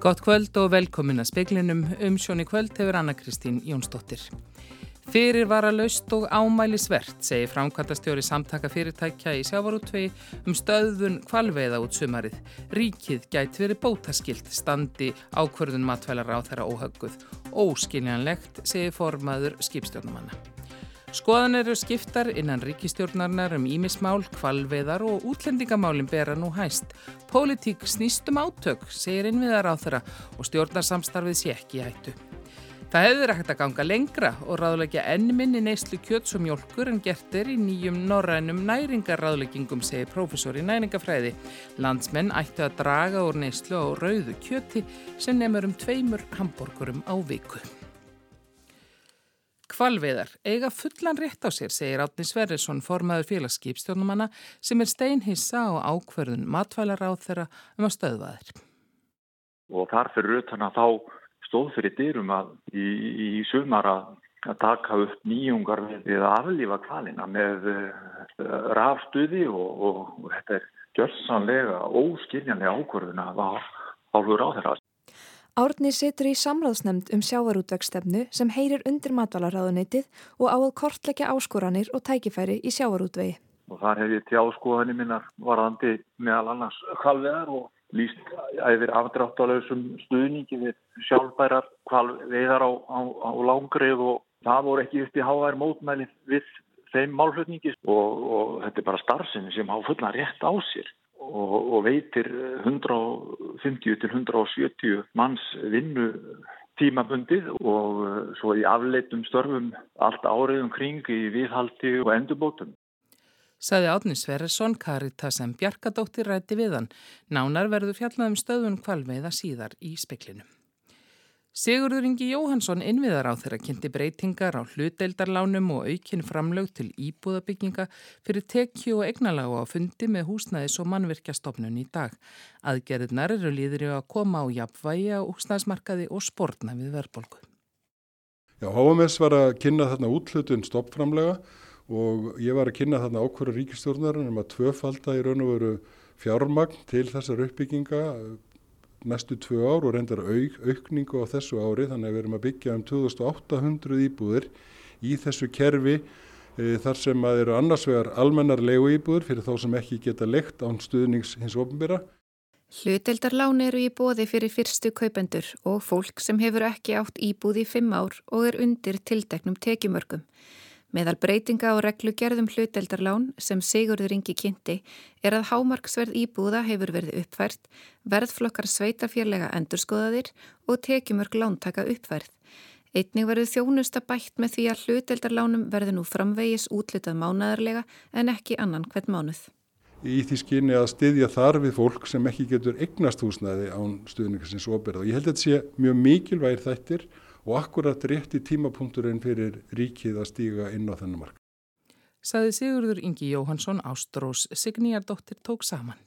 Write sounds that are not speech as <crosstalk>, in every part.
Gott kvöld og velkomin að speiklinum um sjóni kvöld hefur Anna-Kristín Jónsdóttir. Fyrir var að laust og ámæli svert, segir framkvæmtastjóri samtaka fyrirtækja í sjávarútvegi um stöðun kvalveiða út sumarið. Ríkið gæti verið bótaskilt standi ákverðun matvælar á þeirra óhagguð. Óskiljanlegt, segir formaður skipstjórnumanna. Skoðan eru skiptar innan ríkistjórnarnar um ímismál, kvalveðar og útlendingamálin bera nú hæst. Pólitík snýstum átök, segir innviðar á þeirra og stjórnarsamstarfið sé ekki hættu. Það hefur ekkert að ganga lengra og ráðleggja ennminni neyslu kjöts og mjölkur en gert er í nýjum norrænum næringarráðleggingum, segir profesor í næringafræði. Landsmenn ættu að draga úr neyslu á rauðu kjöti sem nefnur um tveimur hambúrgurum á viku. Kvalveðar eiga fullan rétt á sér, segir Átni Sverrisson, formaður félagsskipstjónumanna sem er steinhissa á ákverðun matvælar á þeirra um að stöðvaðir. Og þar fyrir að þá stóð fyrir dyrum að í, í sumar að taka upp nýjungar við að aflífa kvalina með uh, rafstuði og, og, þetta er gjörsanlega óskiljanlega ákverðun að hálfur á þeirra. Árni situr í samráðsnemnd um sjávarútvegstefnu sem heyrir undir matvalarraðunitið og á að kortleggja áskoranir og tækifæri í sjávarútvegi. Og þar hef ég tjáskoðanir minnar varandi meðal annars halvegar og líst æfir afdráttalöðsum stuðningi við sjálfbærar halvvegar á, á, á langrið og það voru ekki í háværi mótmælið við þeim málflutningi og, og þetta er bara starfsinn sem há fulla rétt á sér og, og veitir 150 til 170 manns vinnu tímabundið og eh, svo í afleitum störfum allt áriðum kring í viðhaldi og endurbótum. Saði Átni Sverresson Karitas en Bjarkadóttir rætti við hann. Nánar verður fjallaðum stöðun kvalveiða síðar í speklinum. Sigurður Ingi Jóhansson innviðar á þeirra kynnti breytingar á hluteildarlánum og aukinn framlög til íbúðabygginga fyrir tekju og egnalágu á fundi með húsnæðis og mannverkjastofnun í dag. Aðgerðnar eru líður í að koma á jafnvægi á húsnæðismarkaði og spórna við verðbolgu. Já, HMS var að kynna þarna útlutun stoppframlega og ég var að kynna þarna ákverður ríkistjórnar um að tvöfalda í raun og veru fjármagn til þessar uppbygginga næstu tvö ár og reyndar auk, aukningu á þessu ári þannig að við erum að byggja um 2800 íbúðir í þessu kerfi e, þar sem að eru annars vegar almennar legu íbúður fyrir þá sem ekki geta lekt án stuðnings hins ofnbyrra. Hluteldarlán eru í bóði fyrir fyrstu kaupendur og fólk sem hefur ekki átt íbúð í fimm ár og er undir tildeknum tekjumörgum. Meðal breytinga á reglugerðum hluteldarlán sem Sigurður Ingi kynnti er að hámarksverð íbúða hefur verið uppfært, verðflokkar sveitafjörlega endurskoðaðir og tekjumörg lántaka uppfærð. Einnig verður þjónusta bætt með því að hluteldarlánum verður nú framvegis útlitað mánadarlega en ekki annan hvern mánuð. Í því skinni að styðja þar við fólk sem ekki getur eignast húsnæði án stuðningarsins óberða. Ég held að þetta sé mjög mikilvægir þættir og akkurat rétt í tímapunkturinn fyrir ríkið að stíga inn á þennan mark. Saði Sigurður Ingi Jóhansson Ástrós Signýjardóttir tók saman.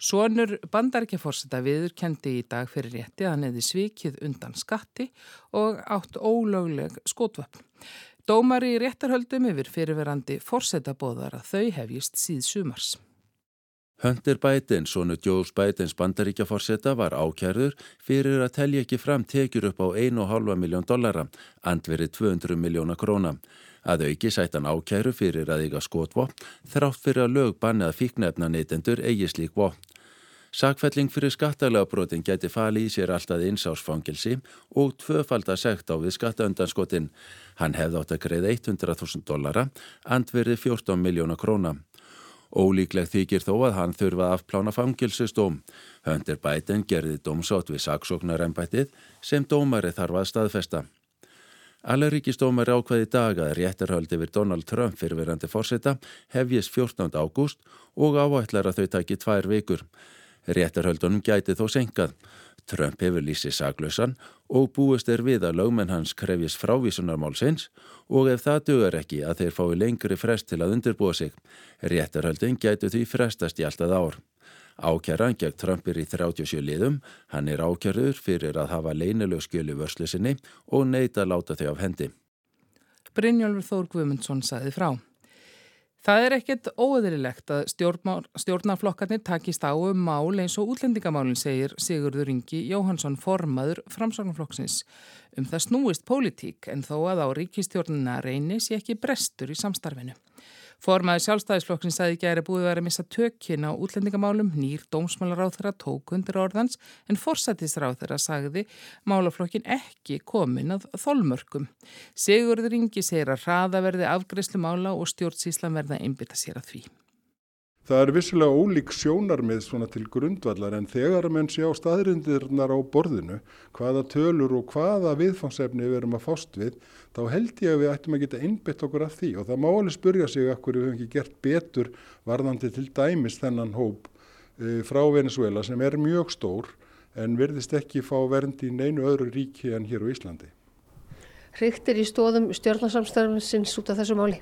Sónur bandarækjaforsetta viður kendi í dag fyrir rétti að hefði svikið undan skatti og átt ólögleg skotvöfn. Dómari í réttarhöldum yfir fyrirverandi forsetta bóðar að þau hefjist síð sumars. Hunter Biden, sonu Joes Bidens bandaríkjaforsetta, var ákjærður fyrir að telja ekki fram tekjur upp á 1,5 miljón dollara, andverið 200 miljóna króna. Að auki sættan ákjæru fyrir að eiga skotvopn, þrátt fyrir að lög bannið að fíknefna neytendur eigi slík vopn. Sakfelling fyrir skattalagabrotin gæti fali í sér alltaf einsásfangilsi og tvöfaldar segt á við skattaundanskotin. Hann hefði átt að greið 100.000 dollara, andverið 14 miljóna króna. Ólíklegt þykir þó að hann þurfa að afplána fangilsustóm. Höndir Biden gerði dómsátt við saksóknarembættið sem dómari þarf að staðfesta. Alleríkistómari ákvaði dag að réttarhöldi við Donald Trump fyrirverandi fórseta hefjist 14. ágúst og áætlar að þau taki tvær vikur. Réttarhöldunum gæti þó senkað. Trump hefur lýsið saglausan og búist er við að lögmenn hans krefjist frávísunarmálsins og ef það dögur ekki að þeir fái lengri frest til að undirbúa sig. Réttarhöldin gætu því frestast í alltaf ár. Ákjæran gegn Trumpir í 37 liðum, hann er ákjærður fyrir að hafa leinilög skjölu vörslusinni og neyta láta þau af hendi. Brynjólfur Þór Guðmundsson saði frá. Það er ekkert óeðrilegt að stjórnaflokkarnir takist á um mál eins og útlendingamálinn segir Sigurður Ingi Jóhansson formaður framsáknarflokksins. Um það snúist pólitík en þó að á ríkistjórnuna reynis ég ekki brestur í samstarfinu. Formaði sjálfstæðisflokkin saði ekki að það er búið að vera að missa tökkin á útlendingamálum, nýr dómsmálaráð þeirra tók undir orðans en forsættisráð þeirra sagði málaflokkin ekki komin að þolmörkum. Sigurður Ingi segir að hraða verði afgreyslu mála og stjórnsíslan verða einbita sér að því. Það er vissilega ólík sjónarmið svona til grundvallar en þegar menn sé á staðrindirnar á borðinu, hvaða tölur og hvaða viðfangsefni við erum að fást við, þá held ég að við ættum að geta innbytt okkur af því og það má alveg spurja sig okkur við hefum ekki gert betur varðandi til dæmis þennan hóp e, frá Venezuela sem er mjög stór en verðist ekki fá vernd í neinu öðru ríki en hér á Íslandi. Hrygtir í stóðum stjórnarsamstörfinsins út af þessu máli?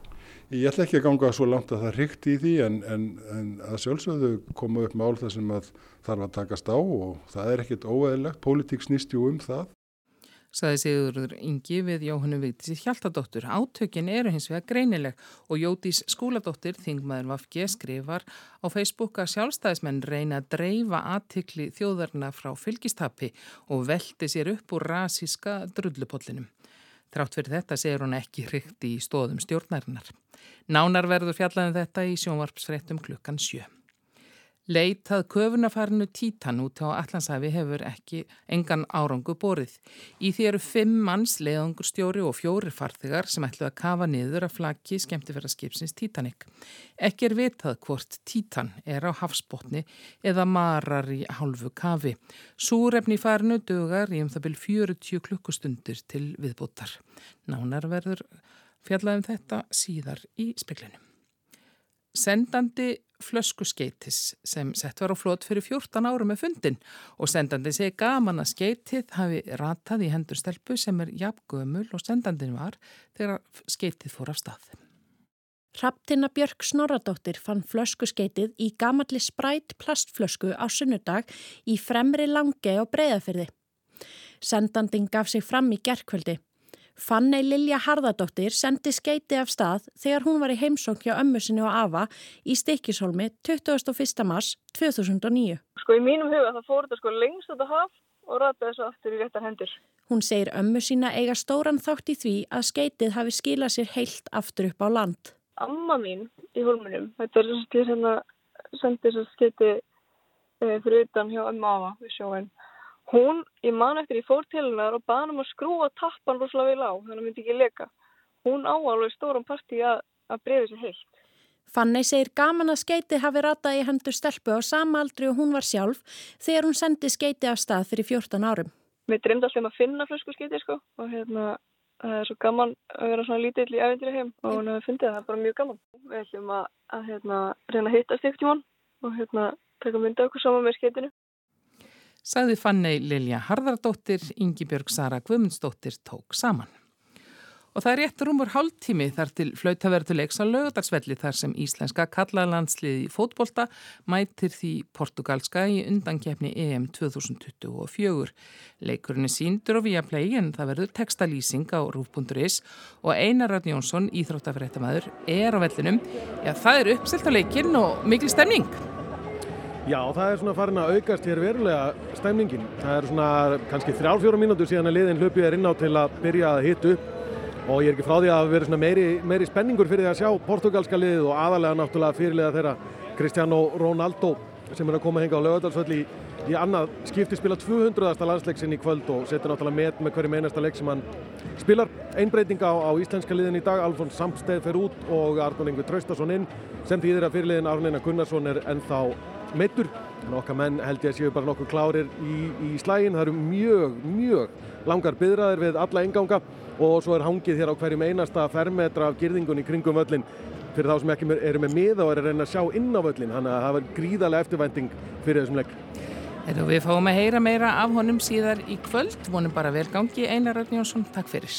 Ég ætla ekki að ganga svo langt að það hrykti í því en, en, en að sjálfsögðu koma upp mál þar sem að þarf að takast á og það er ekkit óeðlegt, pólitík snýst jú um það. Saði Sigurður Ingi við Jóhannu Vigdísi Hjaltadóttur. Átökin eru hins vega greinileg og Jótís skúladóttir, þingmaður Vafge, skrifar á Facebook að sjálfstæðismenn reyna að dreifa aðtikli þjóðarna frá fylgistappi og velti sér upp úr rasíska drullupollinum. Trátt fyrir þetta segir hún ekki hrygt í stóðum stjórnarinnar. Nánar verður fjallaðin um þetta í sjónvarpsfrettum klukkan sjö. Leitað köfunafarinu Títan út á Allansafi hefur ekki engan árangu borið. Í því eru fimm manns, leiðangurstjóri og fjóri farþegar sem ætlu að kafa niður að flaki skemmtifæraskipsins Titanic. Ekki er vitað hvort Títan er á hafsbótni eða marar í hálfu kafi. Súrefni farinu dögar í um það byrj 40 klukkustundir til viðbúttar. Nánar verður fjallaðum þetta síðar í speklinu. Sendandi flöskuskeitis sem sett var á flót fyrir 14 ára með fundin og sendandi segi gaman að skeitið hafi ratað í hendur stelpu sem er jafngömul og sendandin var þegar skeitið fór af stað. Raptina Björk Snorradóttir fann flöskuskeitið í gamalli sprætt plastflösku á sunnudag í fremri langi og breyðafyrði. Sendandin gaf sig fram í gerkvöldi. Fannei Lilja Harðardóttir sendi skeiti af stað þegar hún var í heimsók hjá ömmu sinni og Ava í Stikishólmi 21. mars 2009. Sko í mínum huga það fór þetta sko lengst út á haf og rataði þessu aftur í réttar hendur. Hún segir ömmu sína eiga stóran þátt í því að skeitið hafi skilað sér heilt aftur upp á land. Amma mín í hólmunum, þetta er þess að hérna sendi þessu skeiti eh, fyrir utan hjá ömmu Ava við sjóin. Hún, ég man eftir, ég fór til hennar og baði hann um að skrúa tappan rosalega vel á, þannig að myndi ekki leka. Hún áalveg stóran parti að, að breyði sér heilt. Fanny segir gaman að skeiti hafi ratað í hendur stelpu á sama aldri og hún var sjálf þegar hún sendi skeiti af stað fyrir 14 árum. Mér dreymdi alltaf um að finna flösku skeiti sko og hérna það er svo gaman að vera svona lítill í ævendir heim og hún hefði fundið það, það er bara mjög gaman. Við ætlum að, að hérna, reyna að hitta stíktjúan og hérna taka mynda okkur saman með skeitinu sagði Fannei Lilja Harðardóttir, Ingi Björg Sara Guðmundsdóttir tók saman. Og það er rétt rúmur hálftími þar til flautaverðuleiks á lögadagsvelli þar sem íslenska kallalandsliði fótbolta mætir því portugalska í undankjefni EM 2024. Leikurinn er síndur og via play en það verður textalýsing á rúf.is og Einar Radn Jónsson, íþróttafrættamæður, er á vellinum. Já, það er uppselt á leikinn og mikil stemning. Já, það er svona farin að aukast hér verulega stemningin. Það er svona kannski þrjálfjóra mínútur síðan að liðin hlupið er inn á til að byrja að hitu og ég er ekki frá því að vera svona meiri, meiri spenningur fyrir því að sjá portugalska liðið og aðalega náttúrulega fyrirlega þeirra Cristiano Ronaldo sem er að koma henga á lögadalsvöldi í, í annað skipti spila 200. landsleiksin í kvöld og setur náttúrulega met með hverjum einasta leik sem hann spilar. Einbreytinga á, á íslenska liðin í dag, Alfons Samsteð fer út og Arnón Yngvi Traustason inn sem þýðir að fyrirliðin Arnina Gunnarsson er ennþá meittur en okkar menn held ég að séu bara nokkuð klárir í, í slægin, það eru mjög, mjög langar byðraðir við alla enganga og svo er hangið hér á hverjum einasta fermetra af girðingun í kringum völlin fyrir þá sem ekki eru með miða og er að reyna að sjá inn á völlin, þannig að það var gríðarlega eftirvænting fyrir þessum legg. Eða við fáum að heyra meira af honum síðar í kvöld, vonum bara velgangi Einar Rögníonsson, takk fyrir.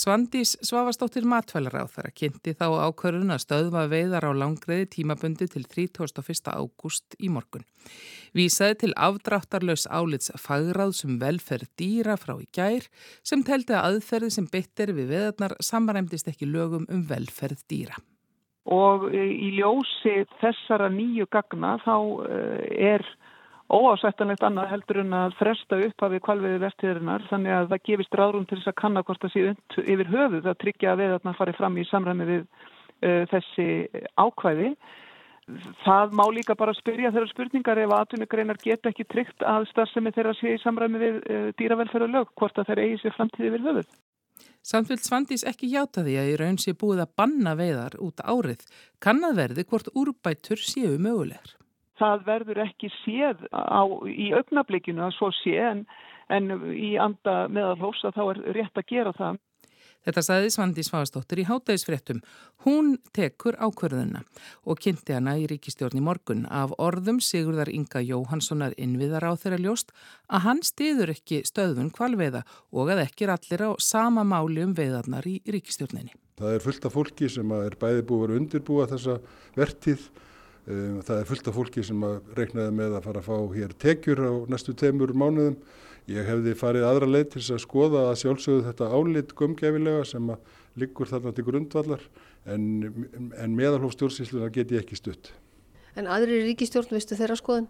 Svandís Svavastóttir matvælar á þar að kynnti þá ákvörðun að stöðva veiðar á langreiði tímabundi til 31. ágúst í morgun. Vísaði til afdráttarlaus álits fagráð sem um velferð dýra frá í gær sem teldi að aðferði sem byttir við veðarnar samaræmdist ekki lögum um velferð dýra. Og í ljósi þessara nýju gagna þá eh, er óásættanlegt annað heldur en að fresta upp af kvalviði vertiðurinnar þannig að það gefist ráðrum til þess að kanna hvort það sé und yfir höfuð að tryggja að veðarna fari fram í samræmi við uh, þessi ákvæði. Það má líka bara spyrja þeirra spurningar ef aðtunugreinar geta ekki tryggt að starfsemi þeirra sé í samræmi við uh, dýravelferð og lög hvort að þeir eigi sér framtíði við höfuð. Samtvild Svandís ekki hjáta því að í raun sé búið að banna veiðar út árið. Kannad verði hvort úrbætur séu mögulegar það verður ekki séð á, í augnablikinu að svo sé en, en í anda meðalhós að þá er rétt að gera það. Þetta saði Svandi Svavastóttir í hátægisfréttum. Hún tekur ákverðuna og kynnti hana í ríkistjórn í morgun af orðum Sigurðar Inga Jóhanssonar innviðar á þeirra ljóst að hann stiður ekki stöðun kvalveiða og að ekki er allir á sama máli um veiðarnar í ríkistjórninni. Það er fullt af fólki sem er bæði búið að undirbúa þessa vertið Um, það er fullt af fólki sem reiknaði með að fara að fá hér tekjur á næstu teimur mánuðum. Ég hefði farið aðra leið til að skoða að sjálfsögðu þetta álit gumgefilega sem liggur þarna til grundvallar en, en meðalhóf stjórnsýsluna get ég ekki stutt. En aðri ríkistjórn, veistu þeirra skoðan?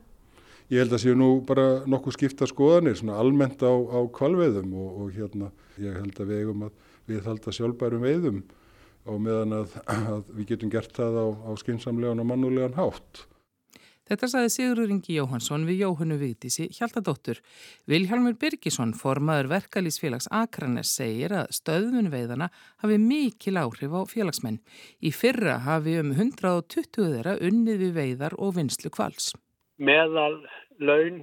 Ég held að séu nú bara nokkuð skipta skoðanir, svona almennt á, á kvalveðum og, og hérna ég held að við eigum að við halda sjálfbærum veiðum og meðan að, að við getum gert það á, á skinsamlegan og mannulegan hátt. Þetta saði Sigurur Ingi Jóhansson við Jóhannu Vigdísi Hjaltadóttur. Vilhjálmur Birgisson, formaður verkalýsfélags Akranes, segir að stöðunveiðana hafi mikil áhrif á félagsmenn. Í fyrra hafi um 120 þeirra unnið við veiðar og vinslu kvals. Meðal laun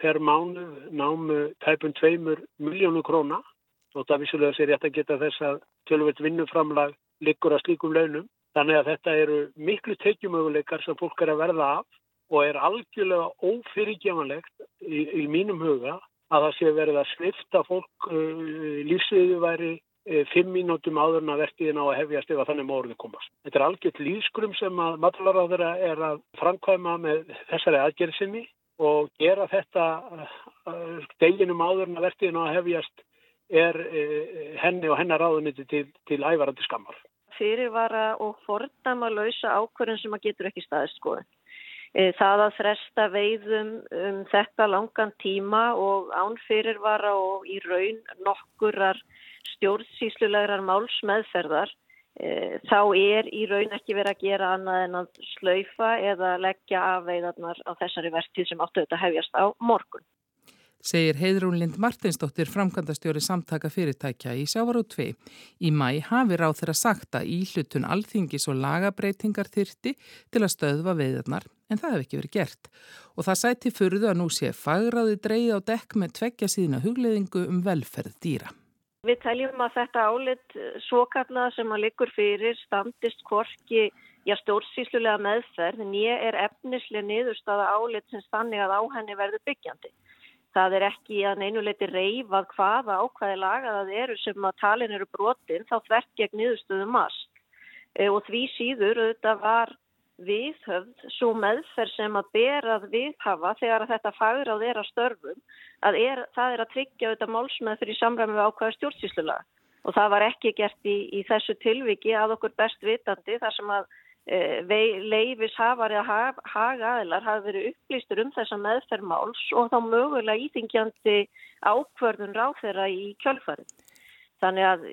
per mánu námu tæpun 2 miljónu króna og það vissulega sér rétt að geta þess að tölvöld vinnuframlag liggur að slíkum launum. Þannig að þetta eru miklu tekjumöguleikar sem fólk er að verða af og er algjörlega ófyrirgjamanlegt í, í mínum huga að það sé verið að snifta fólk uh, lífsviðu væri uh, fimm mínútum áður en að vertiðin á að hefjast ef að þannig mórðu komast. Þetta er algjört lífskrum sem að matalaráður er að framkvæma með þessari aðgerðsynni og gera þetta uh, deginum áður en að vertiðin á að hefjast er uh, henni og hennar ráðuniti til, til ævarandi skammar fyrirvara og fordama lausa ákvörðun sem að getur ekki staðist skoðun. E, það að fresta veiðum um þetta langan tíma og án fyrirvara og í raun nokkurar stjórnsýslulegar málsmeðferðar e, þá er í raun ekki verið að gera annað en að slaufa eða leggja af veiðarnar á þessari vertið sem áttu þetta hefjast á morgun segir Heidrún Lind Martinsdóttir framkvæmdastjóri samtaka fyrirtækja í Sjávarú 2. Í mæ hafi ráð þeirra sagt að íhlutun alþingis og lagabreitingar þyrti til að stöðva veiðarnar en það hef ekki verið gert. Og það sæti fyrðu að nú sé fagraði dreið á dekk með tveggja síðna hugleðingu um velferð dýra. Við teljum að þetta álit svokallað sem að likur fyrir standist korki Já, stórsýslulega meðferð, en ég er efnislega niðurstaða álit sem stannig að á henni verður byggjandi. Það er ekki að neinuleiti reyfað hvaða ákvaði laga það eru sem að talin eru brotin þá þvert gegn niðurstöðu mast. E, og því síður auðvitað var viðhöfð svo meðferð sem að berað viðhafa þegar að þetta fagur á þeirra störfum að er, það er að tryggja auðvitað málsmeðfyrir í samræmi við ákvaði stjórnsýslulega. Og það var ekki gert í, í þessu tilviki að okkur best vitandi þar sem að leifis hafar eða haga aðilar hafi verið upplýstur um þessa meðferðmáls og þá mögulega íþingjandi ákvörðun ráð þeirra í kjölfarið. Þannig að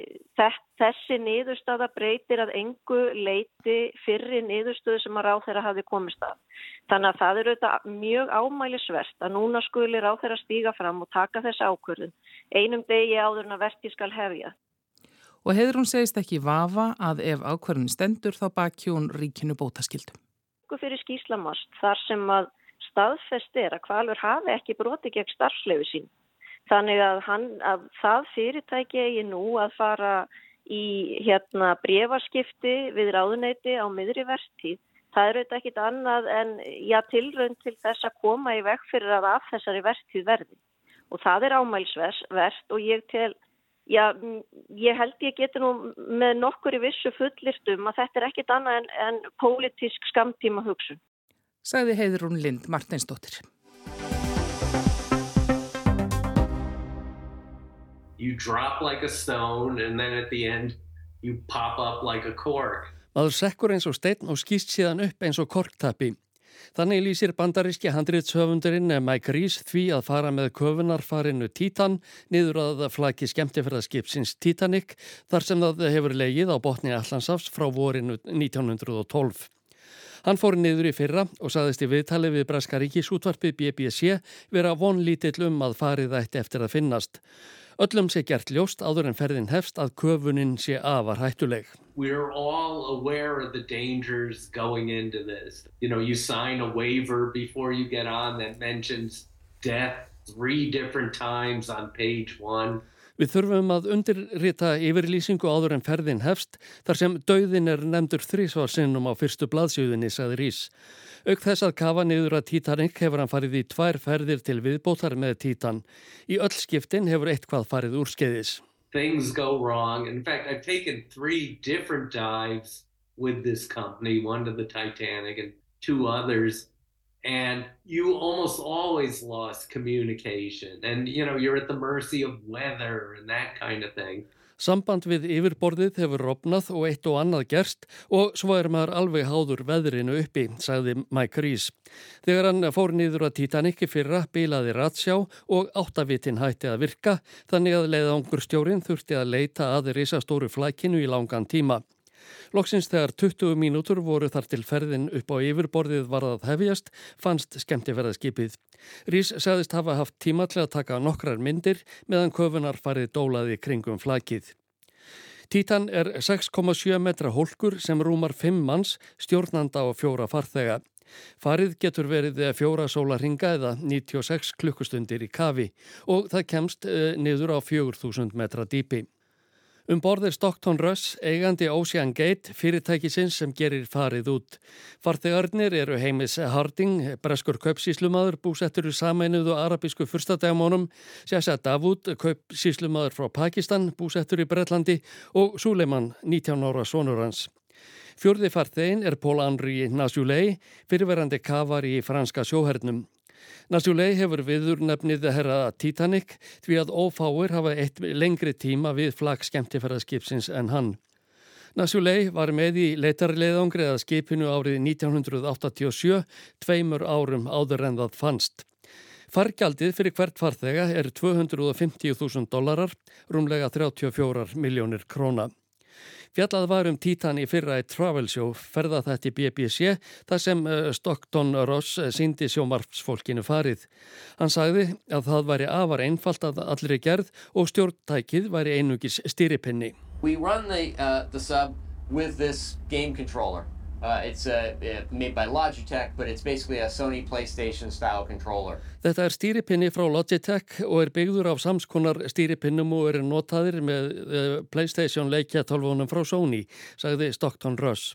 þessi niðurstada breytir að engu leiti fyrri niðurstöðu sem að ráð þeirra hafi komist að. Þannig að það eru þetta mjög ámælisvert að núna skulir ráð þeirra stíga fram og taka þessi ákvörðun einum degi áður en að verti skal hefja og hefur hún segist ekki vafa að ef ákvarðin stendur þá baki hún ríkinu bótaskildum. Fyrir skýslamast þar sem að staðfest er að hvalur hafi ekki broti gegn starfslefi sín. Þannig að, hann, að það fyrirtæki eigi nú að fara í hérna, brefaskipti við ráðuneyti á miðri verðtíð. Það eru þetta ekkit annað en já, tilrönd til þess að koma í vekk fyrir að af þessari verðtíð verði. Og það er ámælsvert og ég tel Já, ég held ég getur nú með nokkur í vissu fullirtum að þetta er ekkit annað en, en pólitísk skamtíma hugsun. Sagði Heiðrún Lind Martinsdóttir. You drop like a stone and then at the end you pop up like a cork. Maður sekkur eins og stein og skýst síðan upp eins og korktappi. Þannig lýsir bandaríski handriðshöfundurinn Mike Rees því að fara með köfunarfarinu Titan niður að flaki skemmtifræðskipsins Titanic þar sem það hefur leigið á botni Allansafs frá vorinu 1912. Hann fór niður í fyrra og saðist í viðtali við Braskaríkis útvarpið BBC vera vonlítill um að farið ætti eftir að finnast. Öllum sé gert ljóst áður en ferðin hefst að köfunin sé afar hættuleg. You know, you on Við þurfum að undirrita yfirlýsingu áður en ferðin hefst þar sem dauðin er nefndur þrísvarsinnum á fyrstu blaðsjöðinni, sagði Rís. Auk þess að kafa niður að Titanic hefur hann farið í tvær ferðir til viðbótar með Titan. Í öll skiptin hefur eitthvað farið úr skeiðis. Things go wrong. In fact, I've taken three different dives with this company, one to the Titanic and two others. And you almost always lost communication. And, you know, you're at the mercy of weather and that kind of thing. Samband við yfirborðið hefur rofnað og eitt og annað gerst og svo er maður alveg háður veðrinu uppi, sagði Mike Rees. Þegar hann fór nýður að Titanic fyrra bilaði ratsjá og áttavitin hætti að virka þannig að leiðangur stjórin þurfti að leita að risastóru flækinu í langan tíma. Loksins þegar 20 mínútur voru þar til ferðin upp á yfirborðið varðað hefjast fannst skemmtifærðarskipið. Rís sagðist hafa haft tíma til að taka nokkrar myndir meðan köfunar farið dólaði kringum flakið. Títan er 6,7 metra hólkur sem rúmar 5 manns, stjórnanda og fjóra farþega. Farið getur verið fjóra sóla ringa eða 96 klukkustundir í kafi og það kemst eh, niður á 4000 metra dýpi. Um borðir Stockton Russ, eigandi Ocean Gate, fyrirtækisins sem gerir farið út. Farþegarnir eru heimis Harding, breskur kaupsíslumadur, búsettur í sameinuðu arabísku fyrstadægmónum, Sjasa Davud, kaupsíslumadur frá Pakistan, búsettur í Breitlandi og Suleiman, 19 ára sonur hans. Fjörði farþegin er Paul Henri Nasjulei, fyrirverandi kavar í franska sjóhernum. Nasjúlei hefur viður nefnið herra Titanic því að ófáir hafa eitt lengri tíma við flagg skemmtifæraskipsins en hann. Nasjúlei var með í leitarleiðangri að skipinu árið 1987, tveimur árum áður en það fannst. Fargjaldið fyrir hvert farþega er 250.000 dólarar, rúmlega 34 miljónir króna. Fjallað var um Títan í fyrra í Travel Show ferða þetta í BBC þar sem eh, Stockton Ross síndi sjómarfsfólkinu farið. Hann sagði að það væri afar einfalt að allri gerð og stjórntækið væri einugis styripinni. We run the, uh, the sub with this game controller. Uh, it's uh, made by Logitech, but it's basically a Sony PlayStation style controller. Þetta er stýripinni frá Logitech og er byggður af samskonar stýripinnum og er notaðir með uh, PlayStation leikja 12 frá Sony, sagði Stockton Russ.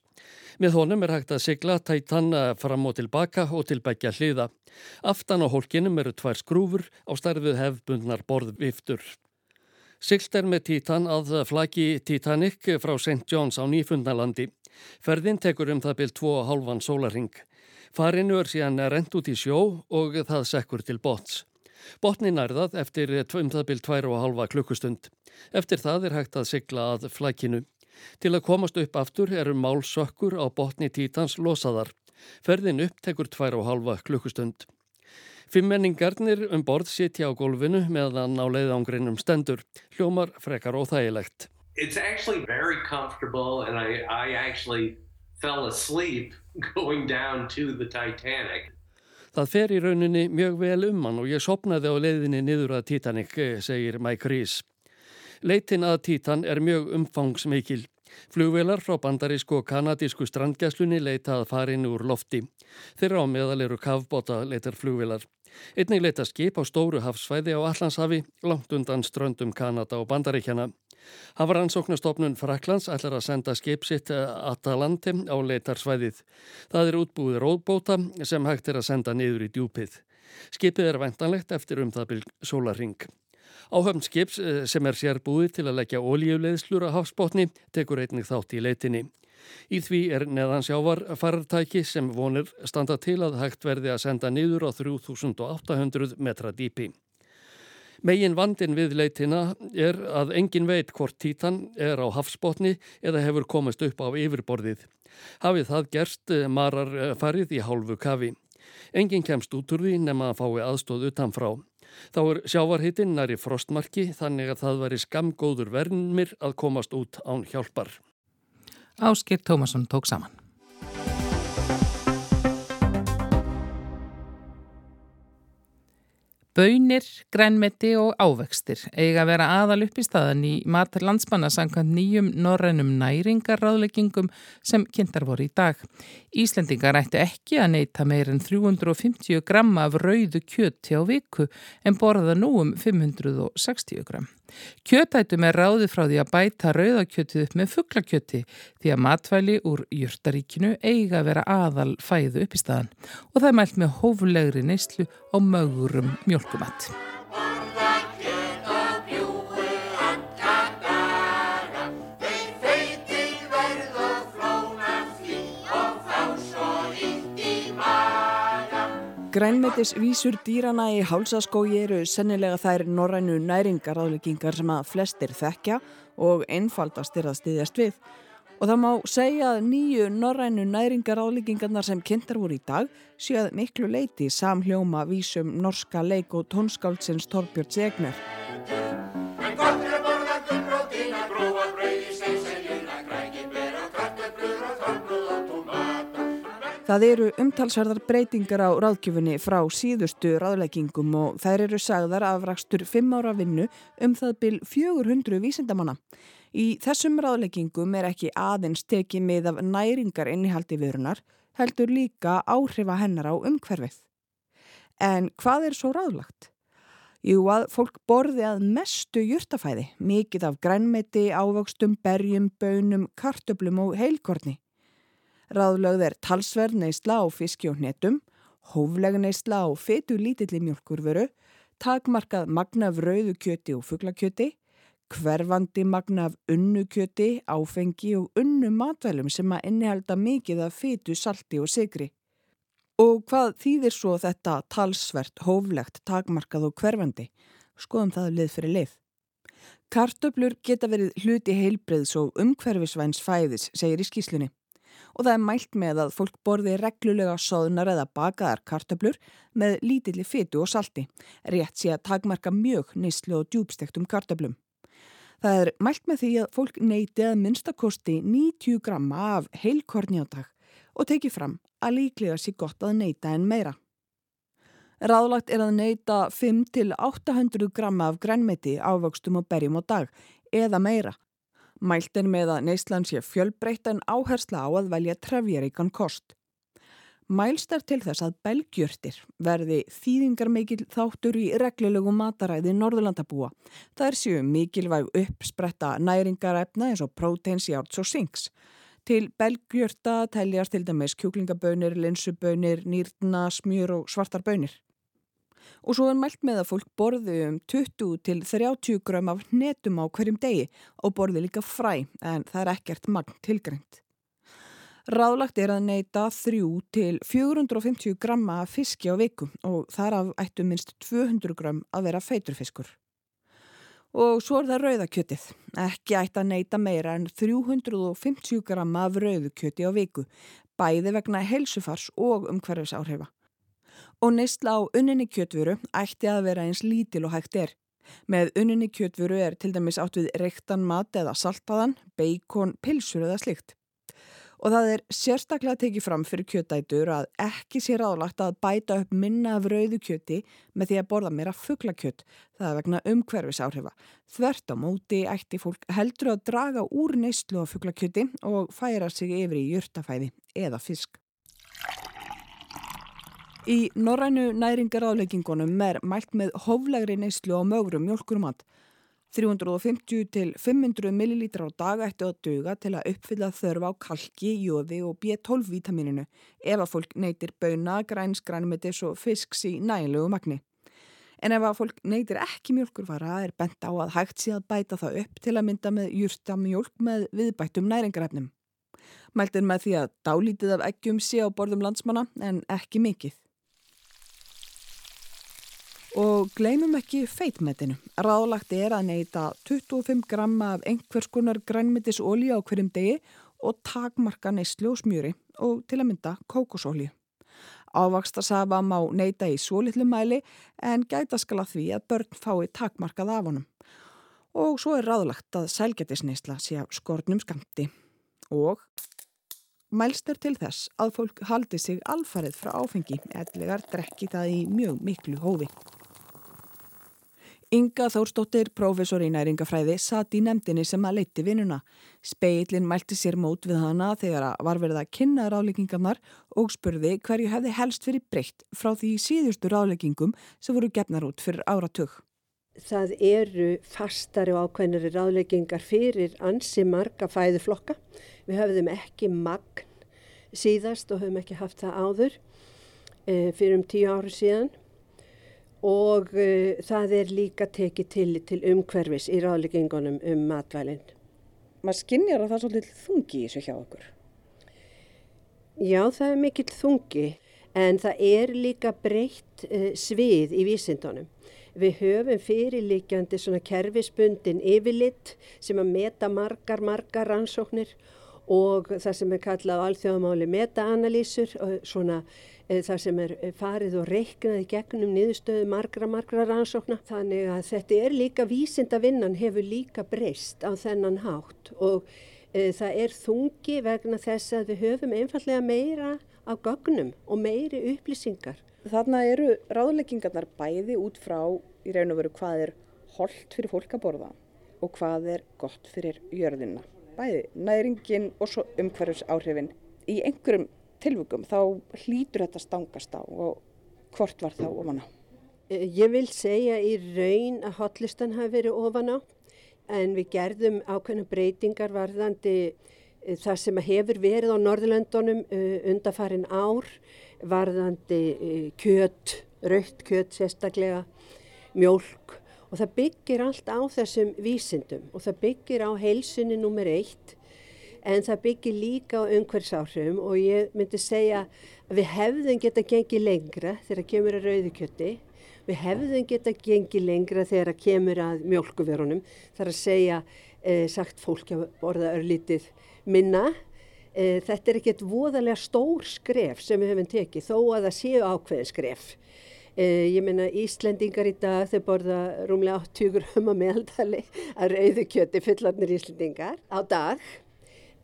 Með honum er hægt að sigla Titan uh, fram og tilbaka og til begja hliða. Aftan á hólkinum eru tvær skrúfur á starfið hefbundnar borðviftur. Silt er með Titan að flaggi Titanic frá St. John's á Nýfundnalandi. Ferðin tekur um það byrj 2,5 sólaring. Farinu er síðan rent út í sjó og það sekkur til bots. Botnin er það eftir um það byrj 2,5 klukkustund. Eftir það er hægt að sigla að flækinu. Til að komast upp aftur eru málsökkur á botni títans losaðar. Ferðin upp tekur 2,5 klukkustund. Fimmenningarnir um borð sitja á gólfinu meðan á leiðangrinum stendur. Hljómar frekar óþægilegt it's actually very comfortable and I, I actually fell asleep <laughs> going down to the Titanic. Það fer í rauninni mjög vel um hann og ég sopnaði á leiðinni niður að Titanic, eh, segir Mike Rees. Leitin að Titan er mjög umfangsmikil. Flugvelar frá bandarísku og kanadísku strandgæslunni leitað farin úr lofti. Þeirra á meðal eru kavbóta leitar flugvelar. Einnig leita skip á stóru hafsvæði á Allandshafi, langt undan ströndum Kanada og bandaríkjana. Hafaransóknastofnun Fraklands ætlar að senda skip sitt eh, Atalante á leitarsvæðið. Það er útbúið róðbóta sem hægt er að senda niður í djúpið. Skipið er vendanlegt eftir um það byrj sólaring. Áhöfn skips eh, sem er sér búið til að leggja ólíuleiðslur að hafsbótni tekur einnig þátt í leitinni. Í því er neðansjávar farartæki sem vonir standa til að hægt verði að senda niður á 3800 metra dýpi. Megin vandin við leitina er að engin veit hvort títan er á hafsbótni eða hefur komist upp á yfirborðið. Hafið það gerst eh, marar eh, farið í hálfu kafi. Engin kemst út úr því nema að fái aðstóð utanfrá. Þá er sjávarhittin næri frostmarki þannig að það veri skamgóður verðnmir að komast út án hjálpar. Áskir Tómasson tók saman. Bönir, grænmeti og ávextir eiga að vera aðal upp í staðan í matar landsmanna samkvæmt nýjum norrænum næringarráðleggingum sem kynntar voru í dag. Íslendingar ættu ekki að neyta meir en 350 gramma af rauðu kjöti á viku en borða nú um 560 gram. Kjötætum er ráði frá því að bæta rauðakjötið upp með fugglakjöti því að matvæli úr jörtaríkinu eiga að vera aðal fæðu upp í staðan og það er mælt með hófulegri neyslu á mögurum mjölkumatt. Grænmetisvísur dýrana í hálsaskógi eru sennilega þær norrænu næringaráðleggingar sem að flestir þekkja og einfaldast er að styðjast við. Og það má segja að nýju norrænu næringaráðleggingarnar sem kynntar voru í dag séu að miklu leiti samhljóma vísum norska leik og tónskáldsins Torbjörn Segner. Það eru umtalsverðar breytingar á ráðgjöfunni frá síðustu ráðleggingum og þær eru sagðar af rakstur 5 ára vinnu um það byl 400 vísindamanna. Í þessum ráðleggingum er ekki aðeins tekið með af næringar innihaldi viðrunar, heldur líka áhrifa hennar á umhverfið. En hvað er svo ráðlagt? Jú að fólk borði að mestu júrtafæði, mikið af grænmeti, ávöxtum, berjum, bönum, kartöblum og heilkorni. Ráðlögð er talsverð neysla á fiski og hnetum, hófleg neysla á fetu lítilli mjölkurveru, takmarkað magna af rauðu kjöti og fugglakjöti, hverfandi magna af unnu kjöti, áfengi og unnu matvælum sem að innihalda mikið af fetu, salti og sigri. Og hvað þýðir svo þetta talsvert, hóflegt, takmarkað og hverfandi? Skoðum það lið fyrir lið. Kartöblur geta verið hluti heilbreyðs og umhverfisvæns fæðis, segir í skýslunni og það er mælt með að fólk borði reglulega soðunar eða bakaðar kartöblur með lítilli fytu og salti, rétt sé að takmarka mjög nýslu og djúbstektum kartöblum. Það er mælt með því að fólk neyti að minnstakosti 90 gramma af dag og teki fram að líklega sé gott að neyta en meira. Ráðlagt er að neyta 5-800 gramma af grænmeti ávöxtum og berjum á dag eða meira Mælt er með að neyslan sé fjölbreytt en áhersla á að velja trefjaríkan kost. Mælst er til þess að belgjörtir verði þýðingar mikil þáttur í reglulegu mataræði Norðurlandabúa. Það er séu mikilvæg uppspretta næringarefna eins og próteins, járts og sinks. Til belgjörta teljast til dæmis kjúklingabönir, linsubönir, nýrna, smjur og svartarbönir og svo er mælt með að fólk borði um 20 til 30 gram af hnetum á hverjum degi og borði líka fræ en það er ekkert magn tilgrengt. Ráðlagt er að neyta 3 til 450 gramma fiski á viku og þar af ættu minst 200 gram að vera feiturfiskur. Og svo er það rauðakjötið. Ekki ætti að neyta meira en 350 gramma af rauðukjöti á viku, bæði vegna helsufars og umhverfis áhrifa og neysla á unninni kjötvöru ætti að vera eins lítil og hægt er. Með unninni kjötvöru er til dæmis átt við reyktan mat eða saltaðan, beikon, pilsur eða slikt. Og það er sérstaklega tekið fram fyrir kjötætur að ekki sé ráðlagt að bæta upp minna af rauðu kjöti með því að borða meira fugglakjött, það er vegna umhverfis áhrifa. Þvert á móti ætti fólk heldur að draga úr neyslu á fugglakjöti og færa sig yfir í jörtafæði eða fisk. Í norrænu næringaráðleggingunum er mælt með hóflegri neyslu á mögurum mjölkurumat. 350 til 500 millilítra á dag ættu að duga til að uppfylla þörfa á kalki, jóði og B12 vítamininu ef að fólk neytir bauna, græns, grænmetis og fisks í nægilegu magni. En ef að fólk neytir ekki mjölkurvara er bent á að hægt sé að bæta það upp til að mynda með júrstamjólk með viðbættum næringarefnum. Mæltir með því að dálítið af eggjum sé á borðum landsmanna en ekki mikið. Og gleymum ekki feitmetinu. Ráðlagt er að neyta 25 gramma af einhvers konar grænmitis ólíu á hverjum degi og takmarka neyslu og smjöri og til að mynda kókosólíu. Ávakstarsafa má neyta í svo litlu mæli en gæta skala því að börn fái takmarkað af honum. Og svo er ráðlagt að sælgetisneisla sé á skornum skamti. Og mælst er til þess að fólk haldi sig alfarið frá áfengi, ellegar drekki það í mjög miklu hófi. Inga Þórstóttir, prófessor í næringafræði, satt í nefndinni sem að leiti vinnuna. Speillin mælti sér mót við hana þegar að var verið að kynna ráleikingarnar og spurði hverju hefði helst fyrir breytt frá því síðustu ráleikingum sem voru gefnar út fyrir áratug. Það eru fastari og ákveðnari ráleikingar fyrir ansi marga fæðuflokka. Við höfðum ekki magn síðast og höfum ekki haft það áður e, fyrir um tíu áru síðan og uh, það er líka tekið til, til umhverfis í ráðleggingunum um matvælinn. Maður skinnjar að það er svolítið þungi í þessu hjá okkur. Já, það er mikill þungi en það er líka breytt uh, svið í vísindunum. Við höfum fyrirlíkjandi svona kerfisbundin yfirlitt sem að meta margar, margar rannsóknir og það sem er kallað alþjóðamáli meta-analýsur og svona Eh, þar sem er eh, farið og reiknaði gegnum niðurstöðu margra, margra rannsókna. Þannig að þetta er líka vísindavinnan hefur líka breyst á þennan hátt og e, það er þungi vegna þess að við höfum einfallega meira á gögnum og meiri upplýsingar. Þarna eru ráðleggingarnar bæði út frá í raun og veru hvað er holdt fyrir fólk að borða og hvað er gott fyrir jörðina. Bæði næringin og svo umhverfs áhrifin í einhverjum tilvökum þá hlýtur þetta stangast á og hvort var þá ofan á? Eh, ég vil segja í raun að hotlistan hafi verið ofan á en við gerðum ákveðna breytingar varðandi eh, það sem hefur verið á Norðurlöndunum eh, undarfarin ár varðandi kjött, raukt kjött sérstaklega, mjölk og það byggir allt á þessum vísindum og það byggir á heilsunni nummer eitt en það byggir líka á umhverfsáhrifum og ég myndi segja að við hefðum geta gengið lengra þegar kemur að rauðukjötti, við hefðum geta gengið lengra þegar kemur að mjölkuverunum, þar að segja eh, sagt fólk að borða örlítið minna. Eh, þetta er ekkert voðalega stór skref sem við hefum tekið þó að það séu ákveðin skref. Eh, ég meina Íslendingar í dag þau borða rúmlega 80 gröma meðaldali að rauðukjötti fullarnir Íslendingar á dag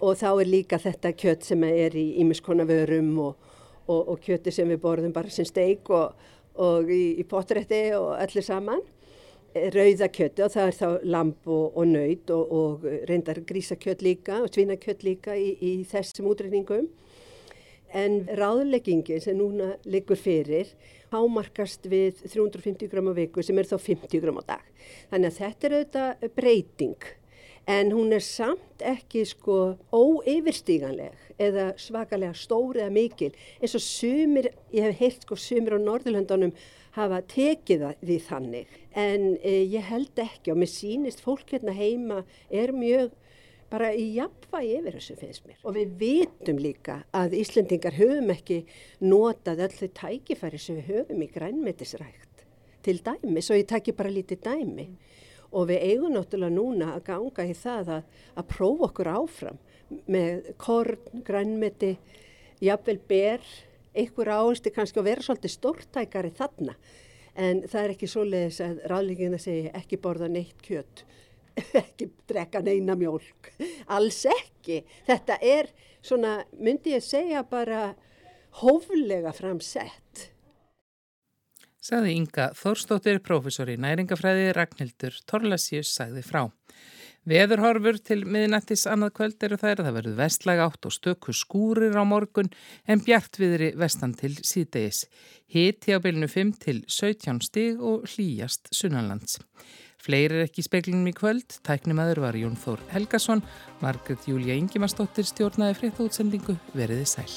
og þá er líka þetta kjött sem er í ímiskonavörum og, og, og kjötti sem við borðum bara sem steik og, og í, í potrætti og allir saman. Eh, rauðakjötti og það er þá lamp og nöyt og reyndar grísakjött líka og svinakjött líka í, í þessum útreyningum en ráðleggingi sem núna liggur fyrir hámarkast við 350 gram á viku sem er þá 50 gram á dag. Þannig að þetta er auðvitað breyting en hún er samt ekki sko óeyfirstíganleg eða svakalega stóri eða mikil eins og sumir, ég hef heilt sko sumir á Norðurlöndunum hafa tekið því þannig. En e, ég held ekki og mér sýnist fólk hérna heima er mjög bara í jafnvægi yfir þessu finnst mér. Og við vitum líka að Íslendingar höfum ekki notað öll þau tækifæri sem við höfum í grænmetisrækt. Til dæmi, svo ég takki bara lítið dæmi og við eigum náttúrulega núna að ganga í það að, að prófa okkur áfram með korn, grænmeti, jafnvel ber, einhver áherslu kannski að vera svolítið stórtækari þarna. En það er ekki svo leiðis að ráðlíkinn að segja ekki borða neitt kjött, <laughs> ekki drekka neina mjölk, alls ekki. Þetta er svona, myndi ég segja bara hóflega framsett Saði Inga Þórstóttir, professor í næringafræði, Ragnhildur Torlasíus sagði frá. Veðurhorfur til miðnættis annað kvöld eru þær að það verður vestlæg átt og stöku skúrir á morgun en bjartviðri vestan til síðdegis. Hiti á bylnu 5 til 17 stig og hlýjast sunnanlands. Fleiri er ekki speklinum í kvöld, tæknimaður var Jón Þór Helgason, Margret Júlia Ingimarsdóttir stjórnaði frétta útsendingu, veriði sæl.